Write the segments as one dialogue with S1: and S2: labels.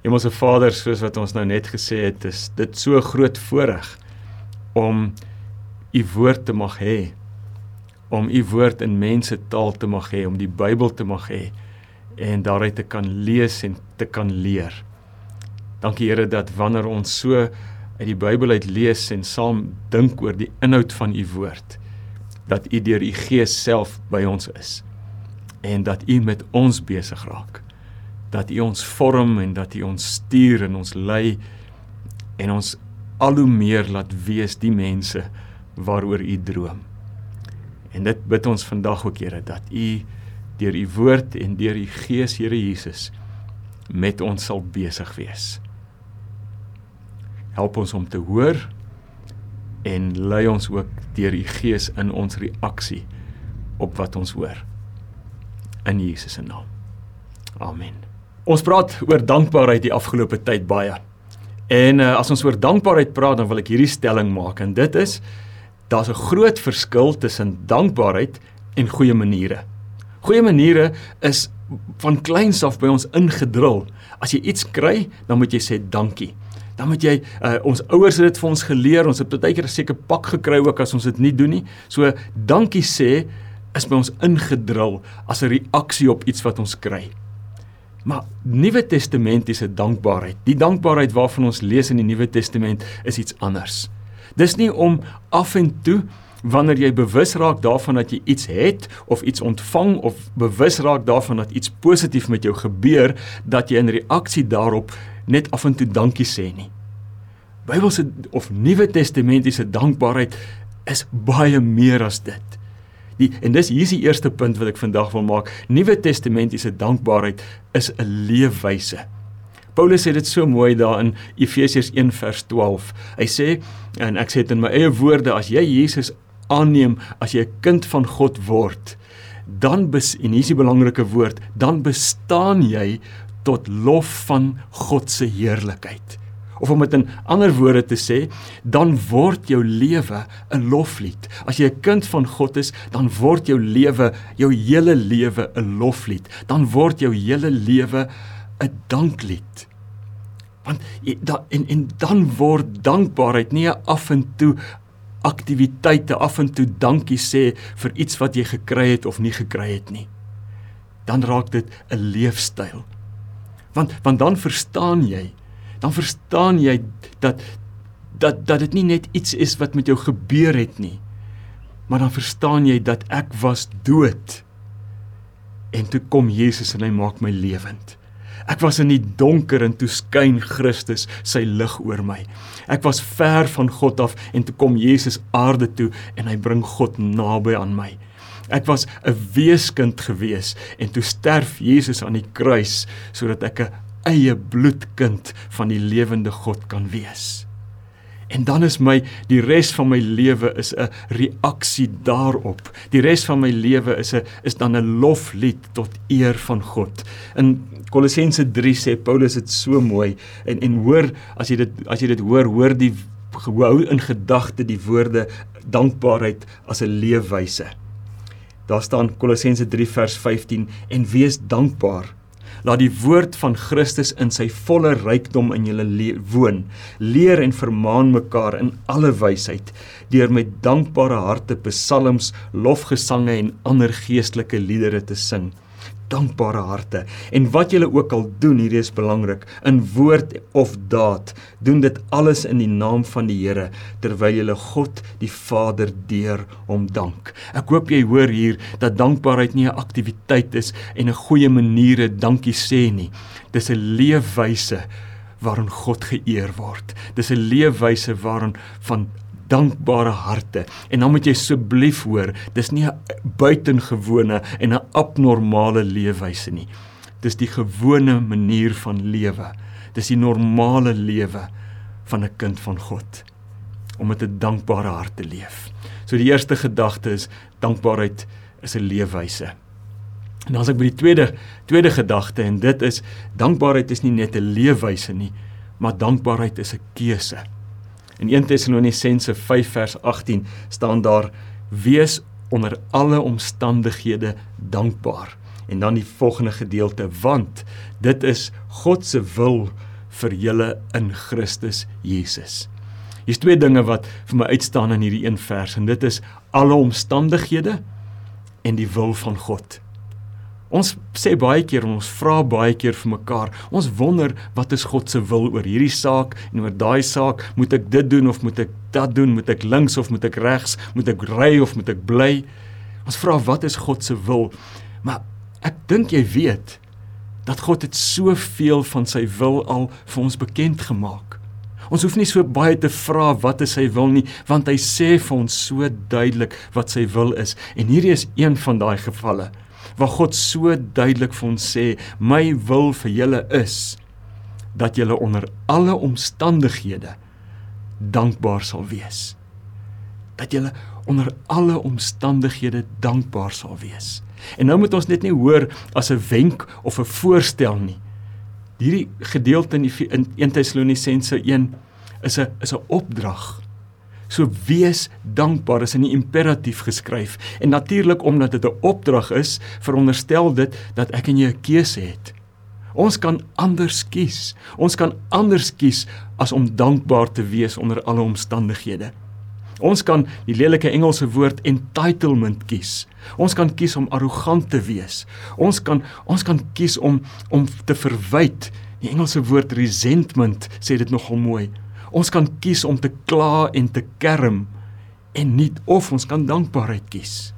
S1: Hemelse Vader, soos wat ons nou net gesê het, is dit so groot voorreg om u woord te mag hê om u woord in mense taal te mag hê, om die Bybel te mag hê en daaruit te kan lees en te kan leer. Dankie Here dat wanneer ons so uit die Bybel uit lees en saam dink oor die inhoud van u woord, dat u deur u Gees self by ons is en dat u met ons besig raak. Dat u ons vorm en dat u ons stuur en ons lei en ons al hoe meer laat wees die mense waaroor u droom. En dit bid ons vandag ook Here dat u deur u woord en deur u Gees Here Jesus met ons sal besig wees. Help ons om te hoor en lei ons ook deur u Gees in ons reaksie op wat ons hoor. In Jesus se naam. Amen. Ons praat oor dankbaarheid die afgelope tyd baie. En uh, as ons oor dankbaarheid praat, dan wil ek hierdie stelling maak en dit is daar's 'n groot verskil tussen dankbaarheid en goeie maniere. Goeie maniere is van kleins af by ons ingedrul. As jy iets kry, dan moet jy sê dankie. Dan moet jy uh, ons ouers het dit vir ons geleer. Ons het baie keer 'n seker pak gekry ook as ons dit nie doen nie. So dankie sê is by ons ingedrul as 'n reaksie op iets wat ons kry. Maar Nuwe Testamentiese dankbaarheid, die dankbaarheid waarvan ons lees in die Nuwe Testament is iets anders. Dis nie om af en toe wanneer jy bewus raak daarvan dat jy iets het of iets ontvang of bewus raak daarvan dat iets positief met jou gebeur dat jy in reaksie daarop net af en toe dankie sê nie. Bybelse of Nuwe Testamentiese dankbaarheid is baie meer as dit. Die en dis hier is die eerste punt wat ek vandag wil maak. Nuwe Testamentiese dankbaarheid is 'n leefwyse. Paulus sê dit so mooi daar in Efesiërs 1 vers 12. Hy sê en ek sê dit in my eie woorde as jy Jesus aanneem as jy 'n kind van God word, dan bes en hier is die belangrike woord, dan bestaan jy tot lof van God se heerlikheid. Of om dit in ander woorde te sê, dan word jou lewe 'n loflied. As jy 'n kind van God is, dan word jou lewe, jou hele lewe 'n loflied. Dan word jou hele lewe 'n danklied. Want en en dan word dankbaarheid nie 'n af en toe aktiwiteite af en toe dankie sê vir iets wat jy gekry het of nie gekry het nie. Dan raak dit 'n leefstyl. Want want dan verstaan jy, dan verstaan jy dat dat dat dit nie net iets is wat met jou gebeur het nie. Maar dan verstaan jy dat ek was dood. En toe kom Jesus en hy maak my lewend. Ek was in die donker en toe skyn Christus sy lig oor my. Ek was ver van God af en toe kom Jesus aarde toe en hy bring God naby aan my. Ek was 'n weeskind gewees en toe sterf Jesus aan die kruis sodat ek 'n eie bloedkind van die lewende God kan wees. En dan is my die res van my lewe is 'n reaksie daarop. Die res van my lewe is 'n is dan 'n loflied tot eer van God. In Kolossense 3 sê Paulus dit so mooi en en hoor as jy dit as jy dit hoor, hoor die gehou in gedagte die woorde dankbaarheid as 'n leefwyse. Daar staan Kolossense 3 vers 15 en wees dankbaar Laat die woord van Christus in sy volle rykdom in julle woon. Leer en vermaan mekaar in alle wysheid deur met dankbare harte psalms, lofgesange en ander geestelike liedere te sing dankbare harte. En wat julle ook al doen, hierdie is belangrik, in woord of daad, doen dit alles in die naam van die Here terwyl julle God die Vader deur hom dank. Ek hoop jy hoor hier dat dankbaarheid nie 'n aktiwiteit is en 'n goeie maniere dankie sê nie. Dis 'n leefwyse waarin God geëer word. Dis 'n leefwyse waarin van dankbare harte. En dan moet jy asseblief hoor, dis nie 'n buitengewone en 'n abnormale leefwyse nie. Dis die gewone manier van lewe. Dis die normale lewe van 'n kind van God om met 'n dankbare hart te leef. So die eerste gedagte is dankbaarheid is 'n leefwyse. En dan as ek by die tweede tweede gedagte en dit is dankbaarheid is nie net 'n leefwyse nie, maar dankbaarheid is 'n keuse. In 1 Tessalonisense 5 vers 18 staan daar: "Wees onder alle omstandighede dankbaar." En dan die volgende gedeelte: "Want dit is God se wil vir julle in Christus Jesus. Hier's twee dinge wat vir my uitstaan in hierdie een vers en dit is alle omstandighede en die wil van God. Ons sê baie keer en ons vra baie keer vir mekaar. Ons wonder wat is God se wil oor hierdie saak en oor daai saak? Moet ek dit doen of moet ek dat doen? Moet ek links of moet ek regs? Moet ek ry of moet ek bly? Ons vra wat is God se wil? Maar ek dink jy weet dat God het soveel van sy wil al vir ons bekend gemaak. Ons hoef nie so baie te vra wat is sy wil nie, want hy sê vir ons so duidelik wat sy wil is. En hierdie is een van daai gevalle waar God so duidelik vir ons sê, my wil vir julle is dat julle onder alle omstandighede dankbaar sal wees. Dat julle onder alle omstandighede dankbaar sal wees. En nou moet ons net nie hoor as 'n wenk of 'n voorstel nie. Hierdie gedeelte in 1 Tessalonisense 1 is 'n is 'n opdrag So wees dankbaar is in die imperatief geskryf en natuurlik omdat dit 'n opdrag is, veronderstel dit dat ek en jy 'n keuse het. Ons kan anders kies. Ons kan anders kies as om dankbaar te wees onder alle omstandighede. Ons kan die lelike Engelse woord entitlement kies. Ons kan kies om arrogant te wees. Ons kan ons kan kies om om te verwyd. Die Engelse woord resentment sê dit nogal mooi. Ons kan kies om te kla en te kerm en nie of ons kan dankbaarheid kies.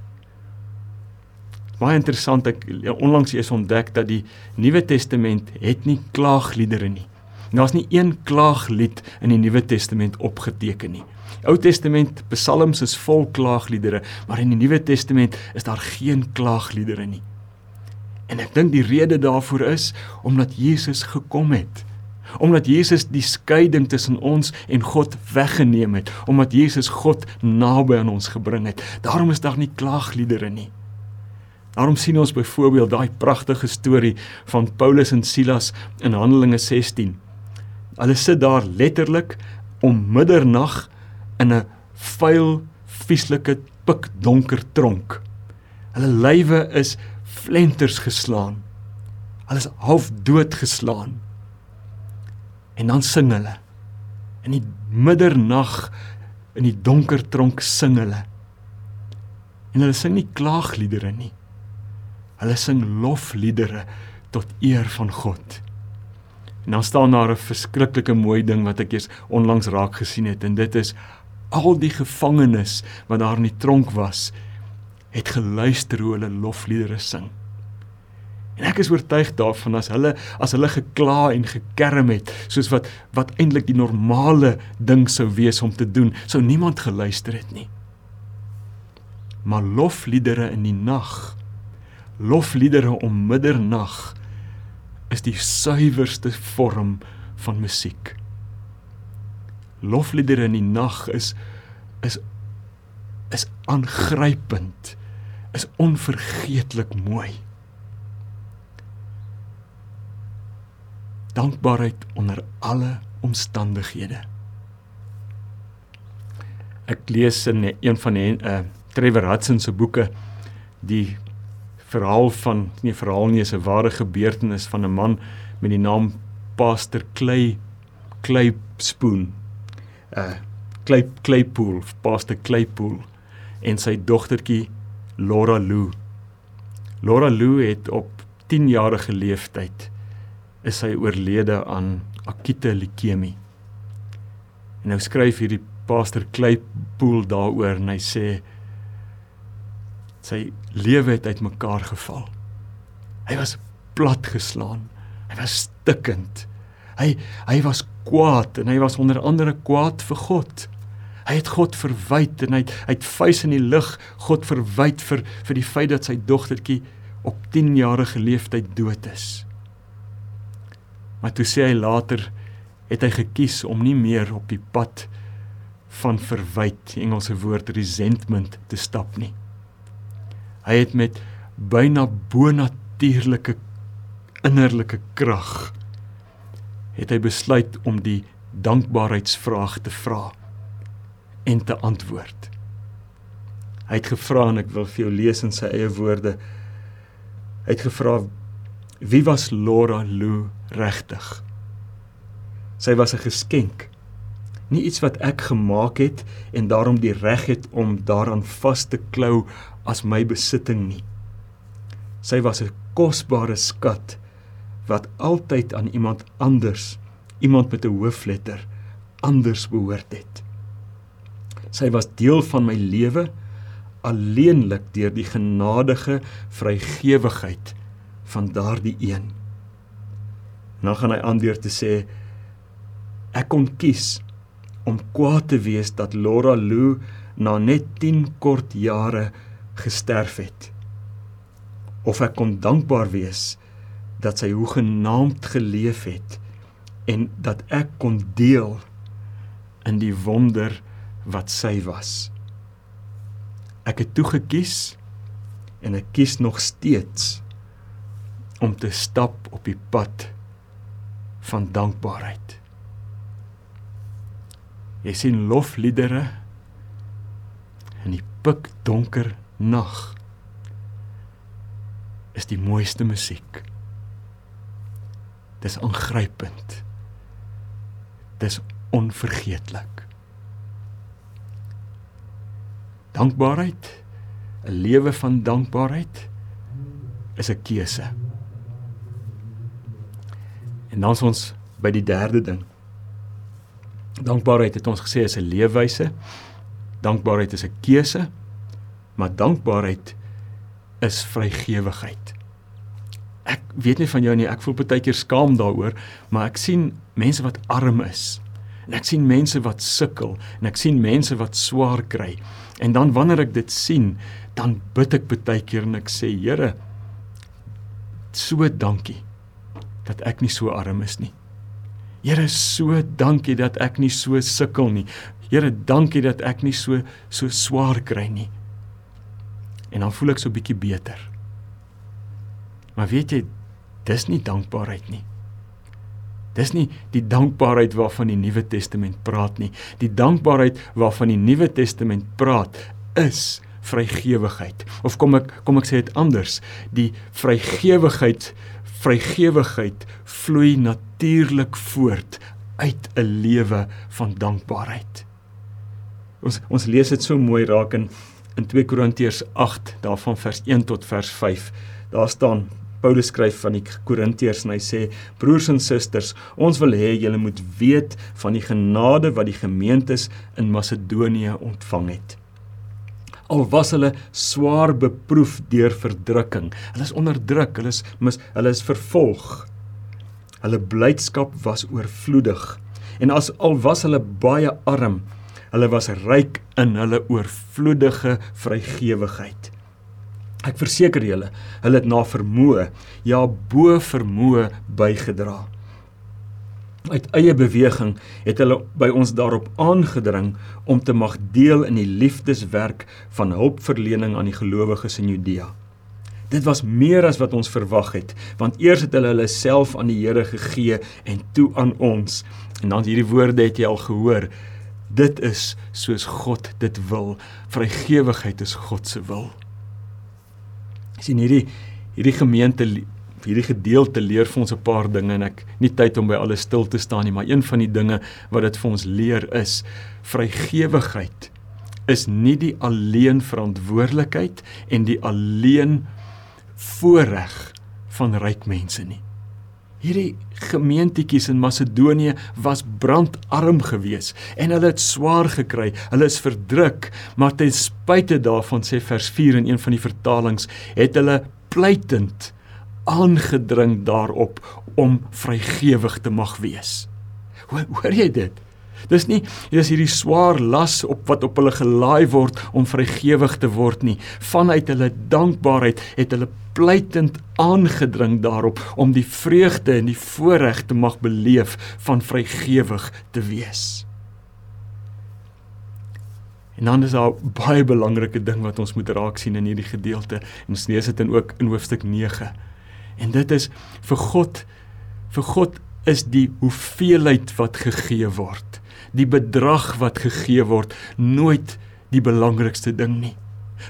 S1: Baie interessant ek onlangs eens ontdek dat die Nuwe Testament het nie klaagliedere nie. Daar's nie een klaaglied in die Nuwe Testament opgeteken nie. Ou Testament psalms is vol klaagliedere, maar in die Nuwe Testament is daar geen klaagliedere nie. En ek dink die rede daarvoor is omdat Jesus gekom het omdat Jesus die skeiding tussen ons en God weggeneem het, omdat Jesus God naby aan ons gebring het. Daarom is daar nie klaagliedere nie. Daarom sien ons byvoorbeeld daai pragtige storie van Paulus en Silas in Handelinge 16. Hulle sit daar letterlik om middernag in 'n vuil, vieslike, pikdonker tronk. Hulle lywe is flenters geslaan. Hulle is half dood geslaan. En dan sing hulle. In die middernag in die donker tronk sing hulle. En hulle sing nie klaagliedere nie. Hulle sing lofliedere tot eer van God. En dan staan daar 'n verskriklike mooi ding wat ek eers onlangs raak gesien het en dit is al die gevangenes wat daar in die tronk was het geluister hoe hulle lofliedere sing. En ek is oortuig daarvan as hulle as hulle gekla en gekerm het, soos wat wat eintlik die normale ding sou wees om te doen, sou niemand geluister het nie. Maar lofliedere in die nag, lofliedere om middernag is die suiwerste vorm van musiek. Lofliedere in die nag is is is aangrypend, is onvergeetlik mooi. Dankbaarheid onder alle omstandighede. Ek lees in een van die uh, Trevor Hudson se boeke die verhaal van nie verhaal nie is 'n ware gebeurtenis van 'n man met die naam Pastor Clay Clayspoon. Uh Clay Claypool, Pastor Claypool en sy dogtertjie Laura Lou. Laura Lou het op 10 jarige leeftyd is hy oorlede aan akute leukemie. En nou skryf hierdie pastor Claypool daaroor en hy sê sy lewe het uitmekaar geval. Hy was platgeslaan. Hy was stikkend. Hy hy was kwaad en hy was onder andere kwaad vir God. Hy het God verwyd en hy het hy het vuis in die lug God verwyd vir vir die feit dat sy dogtertjie op 10 jarige leeftyd dood is. Maar toe sê hy later het hy gekies om nie meer op die pad van verwyd, Engelse woord resentment te stap nie. Hy het met byna bonatuurlike innerlike krag het hy besluit om die dankbaarheidsvraag te vra en te antwoord. Hy het gevra en ek wil vir jou lees in sy eie woorde. Hy het gevra Wie was Laura Lou regtig? Sy was 'n geskenk. Nie iets wat ek gemaak het en daarom die reg het om daaraan vas te klou as my besitting nie. Sy was 'n kosbare skat wat altyd aan iemand anders, iemand met 'n hoofletter, anders behoort het. Sy was deel van my lewe alleenlik deur die genadige vrygewigheid van daardie een. En dan gaan hy aan deur te sê ek kon kies om kwaad te wees dat Laura Lou na net 10 kort jare gesterf het. Of ek kon dankbaar wees dat sy hoegenaamd geleef het en dat ek kon deel in die wonder wat sy was. Ek het toe gekies en ek kies nog steeds om te stap op die pad van dankbaarheid. Jy sien lofliedere in die pikdonker nag is die mooiste musiek. Dis aangrypend. Dis onvergeetlik. Dankbaarheid, 'n lewe van dankbaarheid is 'n keuse. En dan is ons by die derde ding. Dankbaarheid het ons gesê is 'n leefwyse. Dankbaarheid is 'n keuse, maar dankbaarheid is vrygewigheid. Ek weet nie van jou nie, ek voel baie keer skaam daaroor, maar ek sien mense wat arm is. En ek sien mense wat sukkel en ek sien mense wat swaar kry. En dan wanneer ek dit sien, dan bid ek baie keer en ek sê, Here, so dankie dat ek nie so arm is nie. Here, so dankie dat ek nie so sukkel nie. Here, dankie dat ek nie so so swaar kry nie. En dan voel ek so bietjie beter. Maar weet jy, dis nie dankbaarheid nie. Dis nie die dankbaarheid waarvan die Nuwe Testament praat nie. Die dankbaarheid waarvan die Nuwe Testament praat is vrygewigheid. Of kom ek kom ek sê dit anders, die vrygewigheid vrygewigheid vloei natuurlik voort uit 'n lewe van dankbaarheid. Ons ons lees dit so mooi raak in in 2 Korintiërs 8 daarvan vers 1 tot vers 5. Daar staan Paulus skryf van die Korintiërs en hy sê broers en susters, ons wil hê julle moet weet van die genade wat die gemeentes in Macedonië ontvang het. Al was hulle swaar beproef deur verdrukking. Hulle is onderdruk, hulle is mis, hulle is vervolg. Hulle blydskap was oorvloedig. En as al was hulle baie arm, hulle was ryk in hulle oorvloedige vrygewigheid. Ek verseker julle, hulle het na vermoë, ja bo vermoë bygedra. Uit eie beweging het hulle by ons daarop aangedring om te mag deel in die liefdeswerk van hulpverlening aan die gelowiges in Judea. Dit was meer as wat ons verwag het, want eers het hulle hulle self aan die Here gegee en toe aan ons. En dan hierdie woorde het jy al gehoor. Dit is soos God dit wil. Vrygewigheid is God se wil sien hierdie hierdie gemeente hierdie gedeelte leer vir ons 'n paar dinge en ek nie tyd om by alles stil te staan nie, maar een van die dinge wat dit vir ons leer is vrygewigheid is nie die alleen verantwoordelikheid en die alleen voorreg van ryk mense nie. Hierdie gemeentetjies in Macedonië was brandarm gewees en hulle het swaar gekry. Hulle is verdruk, maar ten spyte daarvan sê vers 4 in een van die vertalings, het hulle pleitend aangedring daarop om vrygewig te mag wees. Hoor, hoor jy dit? Dis nie dis hierdie swaar las op wat op hulle gelaai word om vrygewig te word nie. Vanuit hulle dankbaarheid het hulle pleitend aangedring daarop om die vreugde en die voorreg te mag beleef van vrygewig te wees. En dan is daar baie belangrike ding wat ons moet raak sien in hierdie gedeelte. En ons lees dit in ook in hoofstuk 9. En dit is vir God vir God is die hoeveelheid wat gegee word, die bedrag wat gegee word nooit die belangrikste ding nie.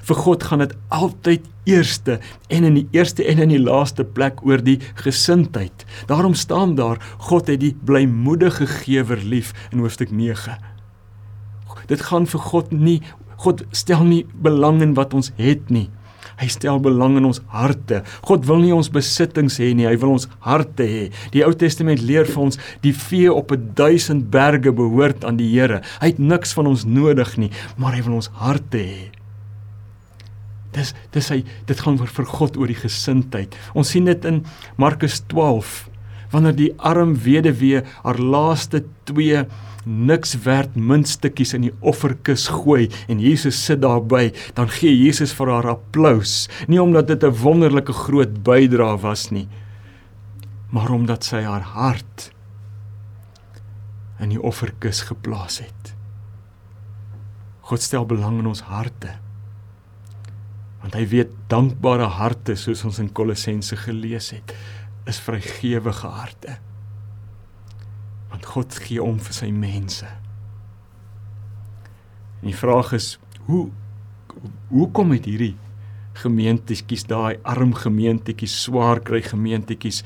S1: Vir God gaan dit altyd eerste en in die eerste en in die laaste plek oor die gesindheid. Daarom staan daar God het die blymoedige gewer lief in hoofstuk 9. Dit gaan vir God nie God stel nie belang in wat ons het nie. Hy stel belang in ons harte. God wil nie ons besittings hê nie, hy wil ons harte hê. Die Ou Testament leer vir ons die vee op 'n duisend berge behoort aan die Here. Hy het niks van ons nodig nie, maar hy wil ons harte hê. Dis dis hy dit gaan oor vir God oor die gesindheid. Ons sien dit in Markus 12 wanneer die arm weduwee haar laaste twee niks werd muntstukkies in die offerkis gooi en Jesus sit daarby, dan gee Jesus vir haar applous, nie omdat dit 'n wonderlike groot bydrae was nie, maar omdat sy haar hart in die offerkis geplaas het. God stel belang in ons harte. Want hy weet dankbare harte soos ons in Kolossense gelees het, is vrygewige harte want God gee om vir sy mense. En die vraag is hoe hoe kom dit hierdie gemeentetjies daai arm gemeentetjies swaar kry gemeentetjies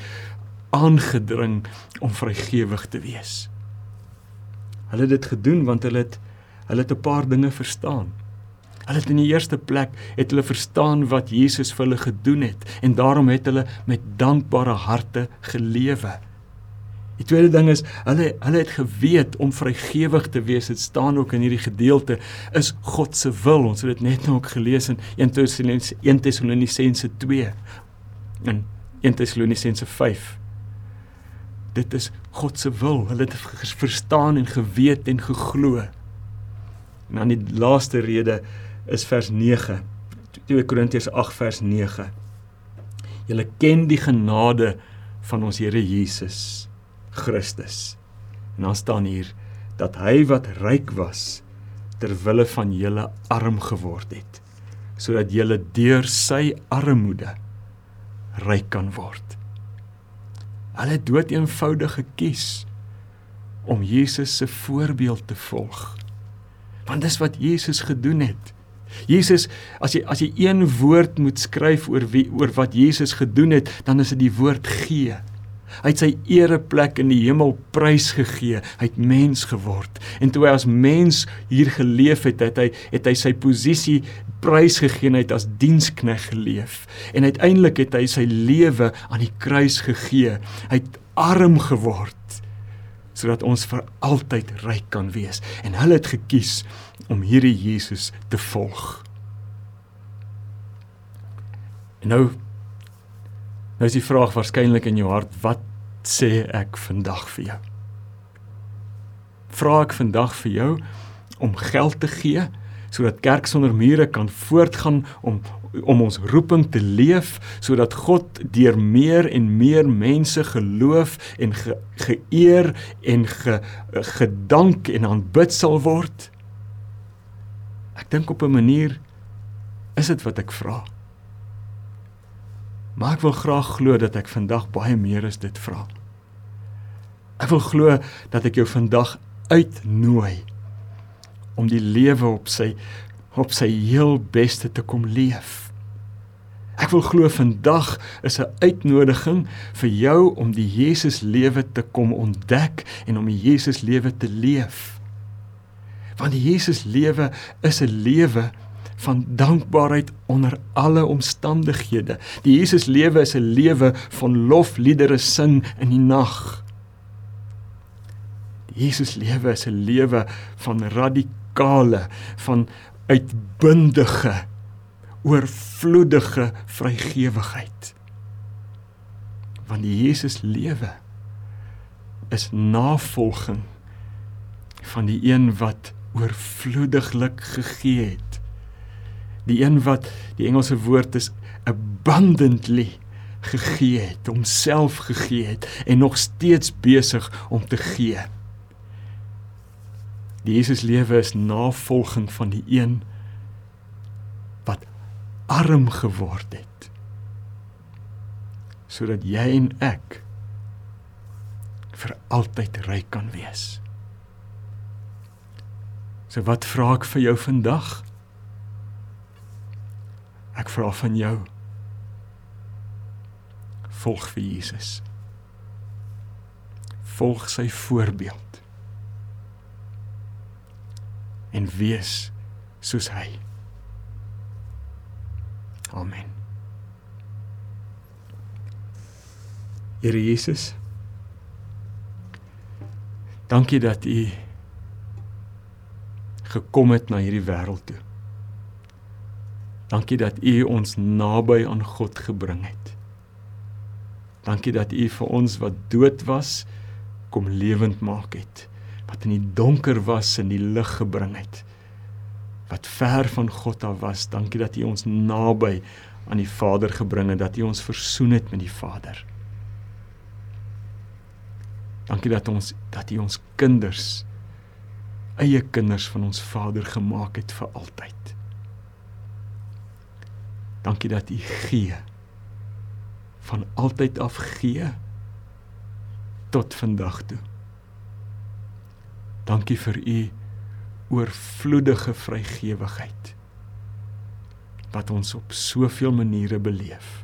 S1: aangedring om vrygewig te wees. Hulle het dit gedoen want hulle het hulle het 'n paar dinge verstaan. Hulle het in die eerste plek het hulle verstaan wat Jesus vir hulle gedoen het en daarom het hulle met dankbare harte gelewe. Die tweede ding is hulle hulle het geweet om vrygewig te wees. Dit staan ook in hierdie gedeelte is God se wil. Ons het dit net nou ook gelees in 1 Tessalonisense 1 Tessalonisense 2 en 1 Tessalonisense 5. Dit is God se wil. Hulle het verstaan en geweet en geglo. En dan die laaste rede is vers 9. 2 Korintiërs 8 vers 9. Julle ken die genade van ons Here Jesus Christus. En dan staan hier dat hy wat ryk was ter wille van julle arm geword het sodat julle deur sy armoede ryk kan word. Hulle dood eenvoudig gekies om Jesus se voorbeeld te volg. Want dis wat Jesus gedoen het. Jesus, as jy as jy een woord moet skryf oor wie oor wat Jesus gedoen het, dan is dit die woord gee. Hy het sy ereplek in die hemel prysgegee. Hy het mens geword. En toe hy as mens hier geleef het, het hy het hy sy posisie prysgegee en hy het as dienskneg geleef. En uiteindelik het hy sy lewe aan die kruis gegee. Hy het arm geword sodat ons vir altyd ryk kan wees. En hulle het gekies om hierdie Jesus te volg. En nou Nou is die vraag waarskynlik in jou hart, wat sê ek vandag vir jou? Vra ek vandag vir jou om geld te gee sodat kerk sonder mure kan voortgaan om om ons roeping te leef sodat God deur meer en meer mense geloof en ge, geëer en ge, gedank en aanbid sal word. Ek dink op 'n manier is dit wat ek vra. Maar ek wil graag glo dat ek vandag baie meer as dit vra. Ek wil glo dat ek jou vandag uitnooi om die lewe op sy op sy heel beste te kom leef. Ek wil glo vandag is 'n uitnodiging vir jou om die Jesus lewe te kom ontdek en om die Jesus lewe te leef. Want die Jesus lewe is 'n lewe van dankbaarheid onder alle omstandighede. Die Jesus lewe is 'n lewe van lofliedere sing in die nag. Die Jesus lewe is 'n lewe van radikale, van uitbundige, oorvloedige vrygewigheid. Want die Jesus lewe is navolging van die een wat oorvloediglik gegee het die een wat die Engelse woord is abundantly gegee het, homself gegee het en nog steeds besig om te gee. Die Jesus lewe is navolging van die een wat arm geword het sodat jy en ek vir altyd ryk kan wees. So wat vra ek vir jou vandag? Ek vra van jou volg vir Jesus. Volg sy voorbeeld. En wees soos hy. Amen. Here Jesus. Dankie dat U gekom het na hierdie wêreld toe. Dankie dat U ons naby aan God gebring het. Dankie dat U vir ons wat dood was kom lewend maak het. Wat in die donker was in die lig gebring het. Wat ver van God af was. Dankie dat U ons naby aan die Vader gebring het, dat U ons versoen het met die Vader. Dankie dat ons dat U ons kinders eie kinders van ons Vader gemaak het vir altyd. Dankie dat U gee van altyd af gee tot vandag toe. Dankie vir U oorvloedige vrygewigheid wat ons op soveel maniere beleef.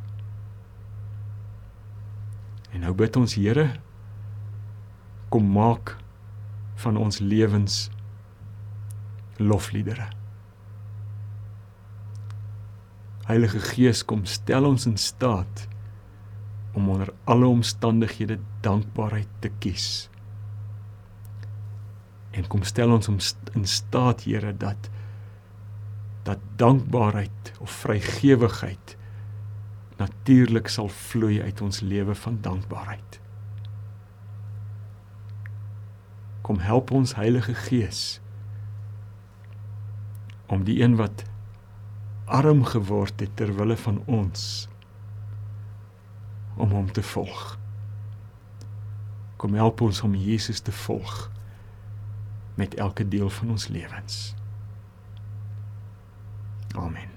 S1: En nou bid ons Here kom maak van ons lewens lofliedere. Heilige Gees kom stel ons in staat om onder alle omstandighede dankbaarheid te kies. En kom stel ons om in staat Here dat dat dankbaarheid of vrygewigheid natuurlik sal vloei uit ons lewe van dankbaarheid. Kom help ons Heilige Gees om die een wat arm geword het ter wille van ons om hom te volg. Kom help ons om Jesus te volg met elke deel van ons lewens. Amen.